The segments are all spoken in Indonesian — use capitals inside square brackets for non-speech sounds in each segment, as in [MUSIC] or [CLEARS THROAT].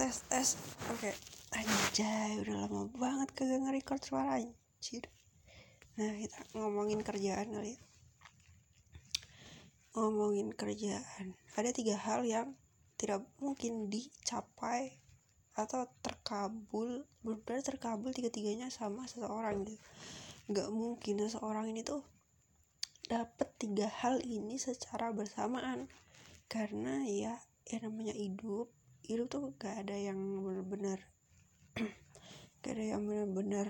tes tes oke. Anjay udah lama banget kagak nge-record suara anjir. Nah kita ngomongin kerjaan kali ya. Ngomongin kerjaan. Ada tiga hal yang tidak mungkin dicapai atau terkabul. Benar terkabul tiga-tiganya sama seseorang gitu. Nggak mungkin seseorang ini tuh dapat tiga hal ini secara bersamaan. Karena ya ya namanya hidup hidup tuh gak ada yang benar-benar [CLEARS THROAT] gak ada yang benar-benar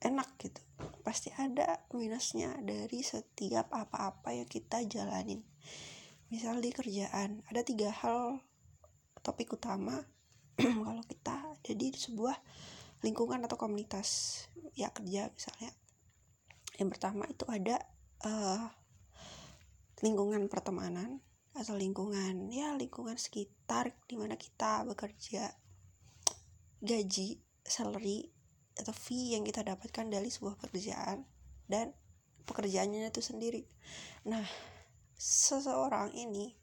enak gitu. Pasti ada minusnya dari setiap apa-apa yang kita jalanin. Misal di kerjaan ada tiga hal topik utama [CLEARS THROAT] kalau kita ada di sebuah lingkungan atau komunitas ya kerja misalnya. Yang pertama itu ada uh, lingkungan pertemanan atau lingkungan. Ya lingkungan sekitar di mana kita bekerja. Gaji salary atau fee yang kita dapatkan dari sebuah pekerjaan dan pekerjaannya itu sendiri. Nah seseorang ini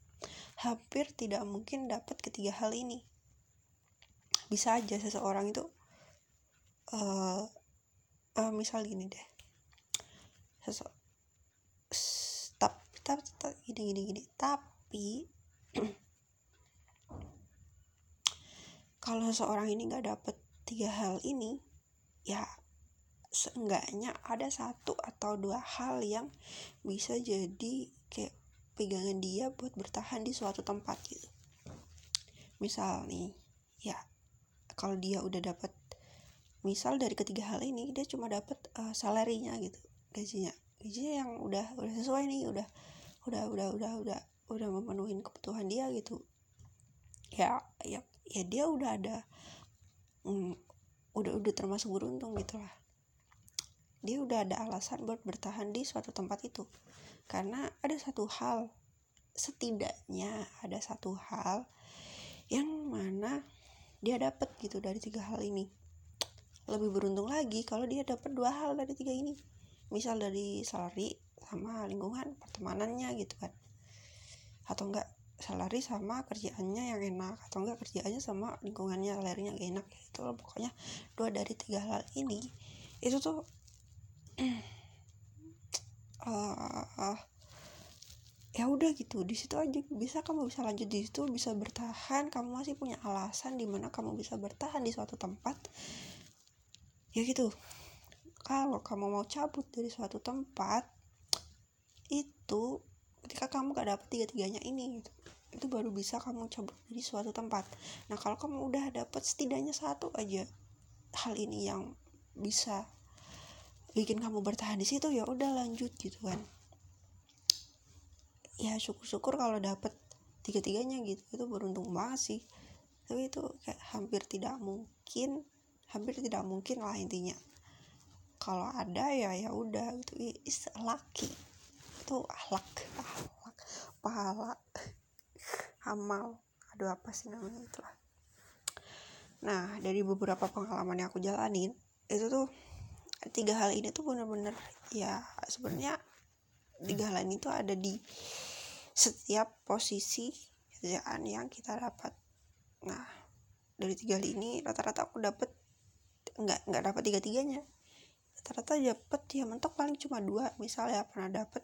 hampir tidak mungkin dapat ketiga hal ini. Bisa aja seseorang itu uh, uh, misal gini deh. Sese tapi tapi gini gini gini. Tapi tapi [CLEARS THROAT] kalau seseorang ini nggak dapet tiga hal ini ya seenggaknya ada satu atau dua hal yang bisa jadi kayak pegangan dia buat bertahan di suatu tempat gitu. Misal nih ya kalau dia udah dapet misal dari ketiga hal ini dia cuma dapet uh, salarinya gitu gajinya. Gajinya yang udah udah sesuai nih udah udah udah udah udah udah memenuhi kebutuhan dia gitu. Ya ya ya dia udah ada mm, udah udah termasuk beruntung gitulah. Dia udah ada alasan buat bertahan di suatu tempat itu. Karena ada satu hal setidaknya ada satu hal yang mana dia dapat gitu dari tiga hal ini. Lebih beruntung lagi kalau dia dapat dua hal dari tiga ini. Misal dari salary sama lingkungan pertemanannya gitu kan atau enggak salary sama kerjaannya yang enak atau enggak kerjaannya sama lingkungannya salarinya gak enak itu loh. Pokoknya dua dari tiga hal ini itu tuh uh, [CLEARS THROAT] ya udah gitu. Di situ aja bisa kamu bisa lanjut di situ bisa bertahan. Kamu masih punya alasan di mana kamu bisa bertahan di suatu tempat. Ya gitu. Kalau kamu mau cabut dari suatu tempat itu ketika kamu gak dapet tiga-tiganya ini gitu. Itu baru bisa kamu cabut dari suatu tempat. Nah kalau kamu udah dapet setidaknya satu aja hal ini yang bisa bikin kamu bertahan di situ ya udah lanjut gitu kan. Ya syukur-syukur kalau dapet tiga-tiganya gitu. Itu beruntung banget sih. Tapi itu kayak hampir tidak mungkin hampir tidak mungkin lah intinya. Kalau ada ya ya udah itu is lucky itu ahlak ahlak pahala amal. Aduh apa sih namanya itulah nah dari beberapa pengalaman yang aku jalanin itu tuh tiga hal ini tuh bener-bener ya sebenarnya tiga hal ini tuh ada di setiap posisi kerjaan yang kita dapat. Nah dari tiga hal ini rata-rata aku dapat nggak nggak dapat tiga tiganya rata-rata dapat ya mentok paling cuma dua. Misalnya pernah dapat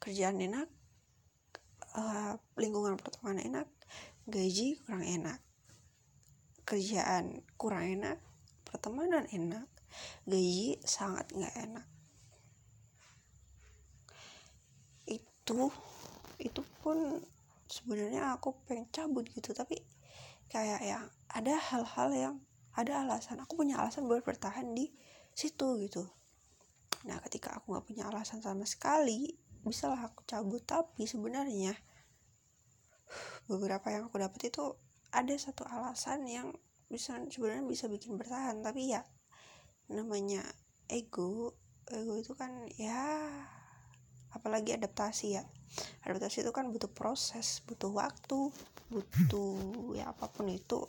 kerjaan enak uh, lingkungan pertemanan enak gaji kurang enak kerjaan kurang enak pertemanan enak gaji sangat nggak enak. Itu itu pun sebenarnya aku pengen cabut gitu tapi kayak yang ada hal-hal yang ada alasan. Aku punya alasan buat bertahan di situ gitu. Nah ketika aku nggak punya alasan sama sekali bisa lah aku cabut tapi sebenarnya beberapa yang aku dapat itu ada satu alasan yang bisa sebenarnya bisa bikin bertahan. Tapi ya namanya ego. Ego itu kan ya apalagi adaptasi ya. Adaptasi itu kan butuh proses butuh waktu butuh ya apa pun itu.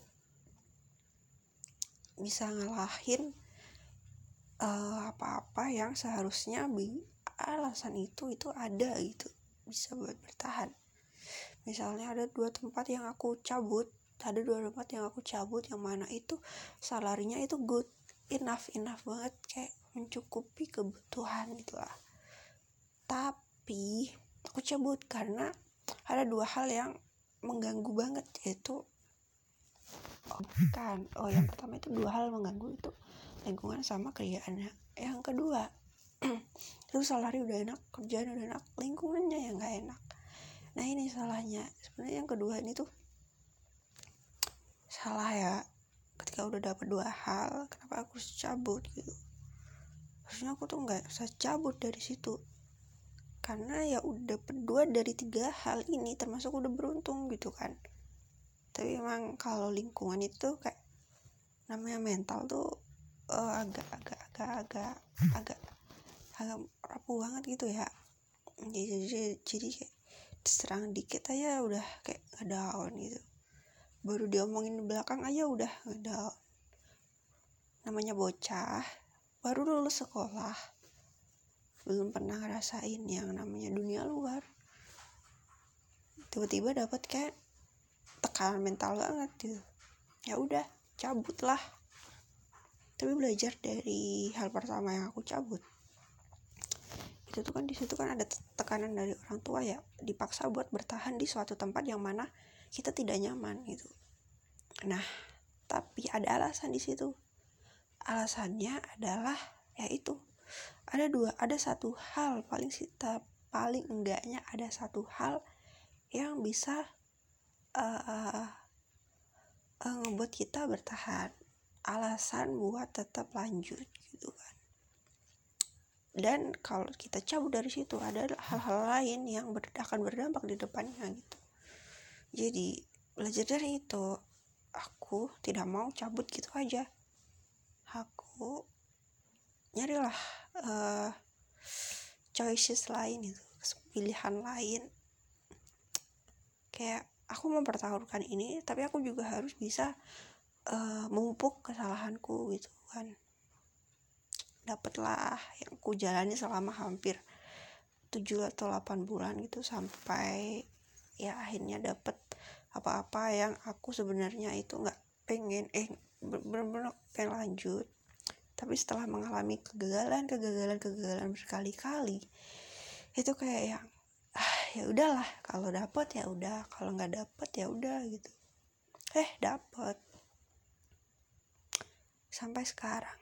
Bisa ngalahin uh, apa-apa yang seharusnya alasan itu itu ada gitu bisa buat bertahan. Misalnya ada dua tempat yang aku cabut ada dua tempat yang aku cabut yang mana itu salarinya itu good enough enough banget kayak mencukupi kebutuhan gitu lah. Tapi aku cabut karena ada dua hal yang mengganggu banget yaitu oh, kan oh yang pertama itu dua hal mengganggu itu lingkungan sama kerjaannya. Yang kedua [CLEARS THROAT] itu salari udah enak kerjaan udah enak lingkungannya yang gak enak. Nah ini salahnya. Sebenarnya yang kedua ini tuh salah ya. Ketika udah dapet dua hal kenapa aku harus cabut gitu? Harusnya aku tuh nggak usah cabut dari situ. Karena ya udah berdua dari tiga hal ini termasuk udah beruntung gitu kan. Tapi emang kalau lingkungan itu kayak namanya mental tuh uh, agak agak agak agak agak rapuh banget gitu ya. Jadi jadi, jadi kayak diserang dikit aja udah kayak ngedown gitu. Baru diomongin di belakang aja udah ngedown namanya bocah baru lulus sekolah. Belum pernah ngerasain yang namanya dunia luar. Tiba-tiba dapat kayak tekanan mental banget gitu. Ya udah cabut lah tapi belajar dari hal pertama yang aku cabut itu tuh kan di situ kan ada tekanan dari orang tua ya dipaksa buat bertahan di suatu tempat yang mana kita tidak nyaman gitu. Nah tapi ada alasan di situ. Alasannya adalah yaitu ada dua ada satu hal paling sita paling enggaknya ada satu hal yang bisa uh, uh, ngebuat kita bertahan. Alasan buat tetap lanjut gitu kan dan kalau kita cabut dari situ ada hal-hal lain yang ber, akan berdampak di depannya gitu. Jadi belajar dari itu. Aku tidak mau cabut gitu aja. Aku nyarilah uh, choices lain itu pilihan lain. Kayak aku mempertaruhkan ini tapi aku juga harus bisa uh, memupuk kesalahanku gitu kan dapatlah yang ku jalani selama hampir 7 atau 8 bulan gitu sampai ya akhirnya dapat apa-apa yang aku sebenarnya itu nggak pengen eh bener-bener pengen lanjut. Tapi setelah mengalami kegagalan kegagalan kegagalan berkali-kali itu kayak yang ah ya udahlah kalau dapet ya udah kalau nggak dapet ya udah gitu. Eh dapet. Sampai sekarang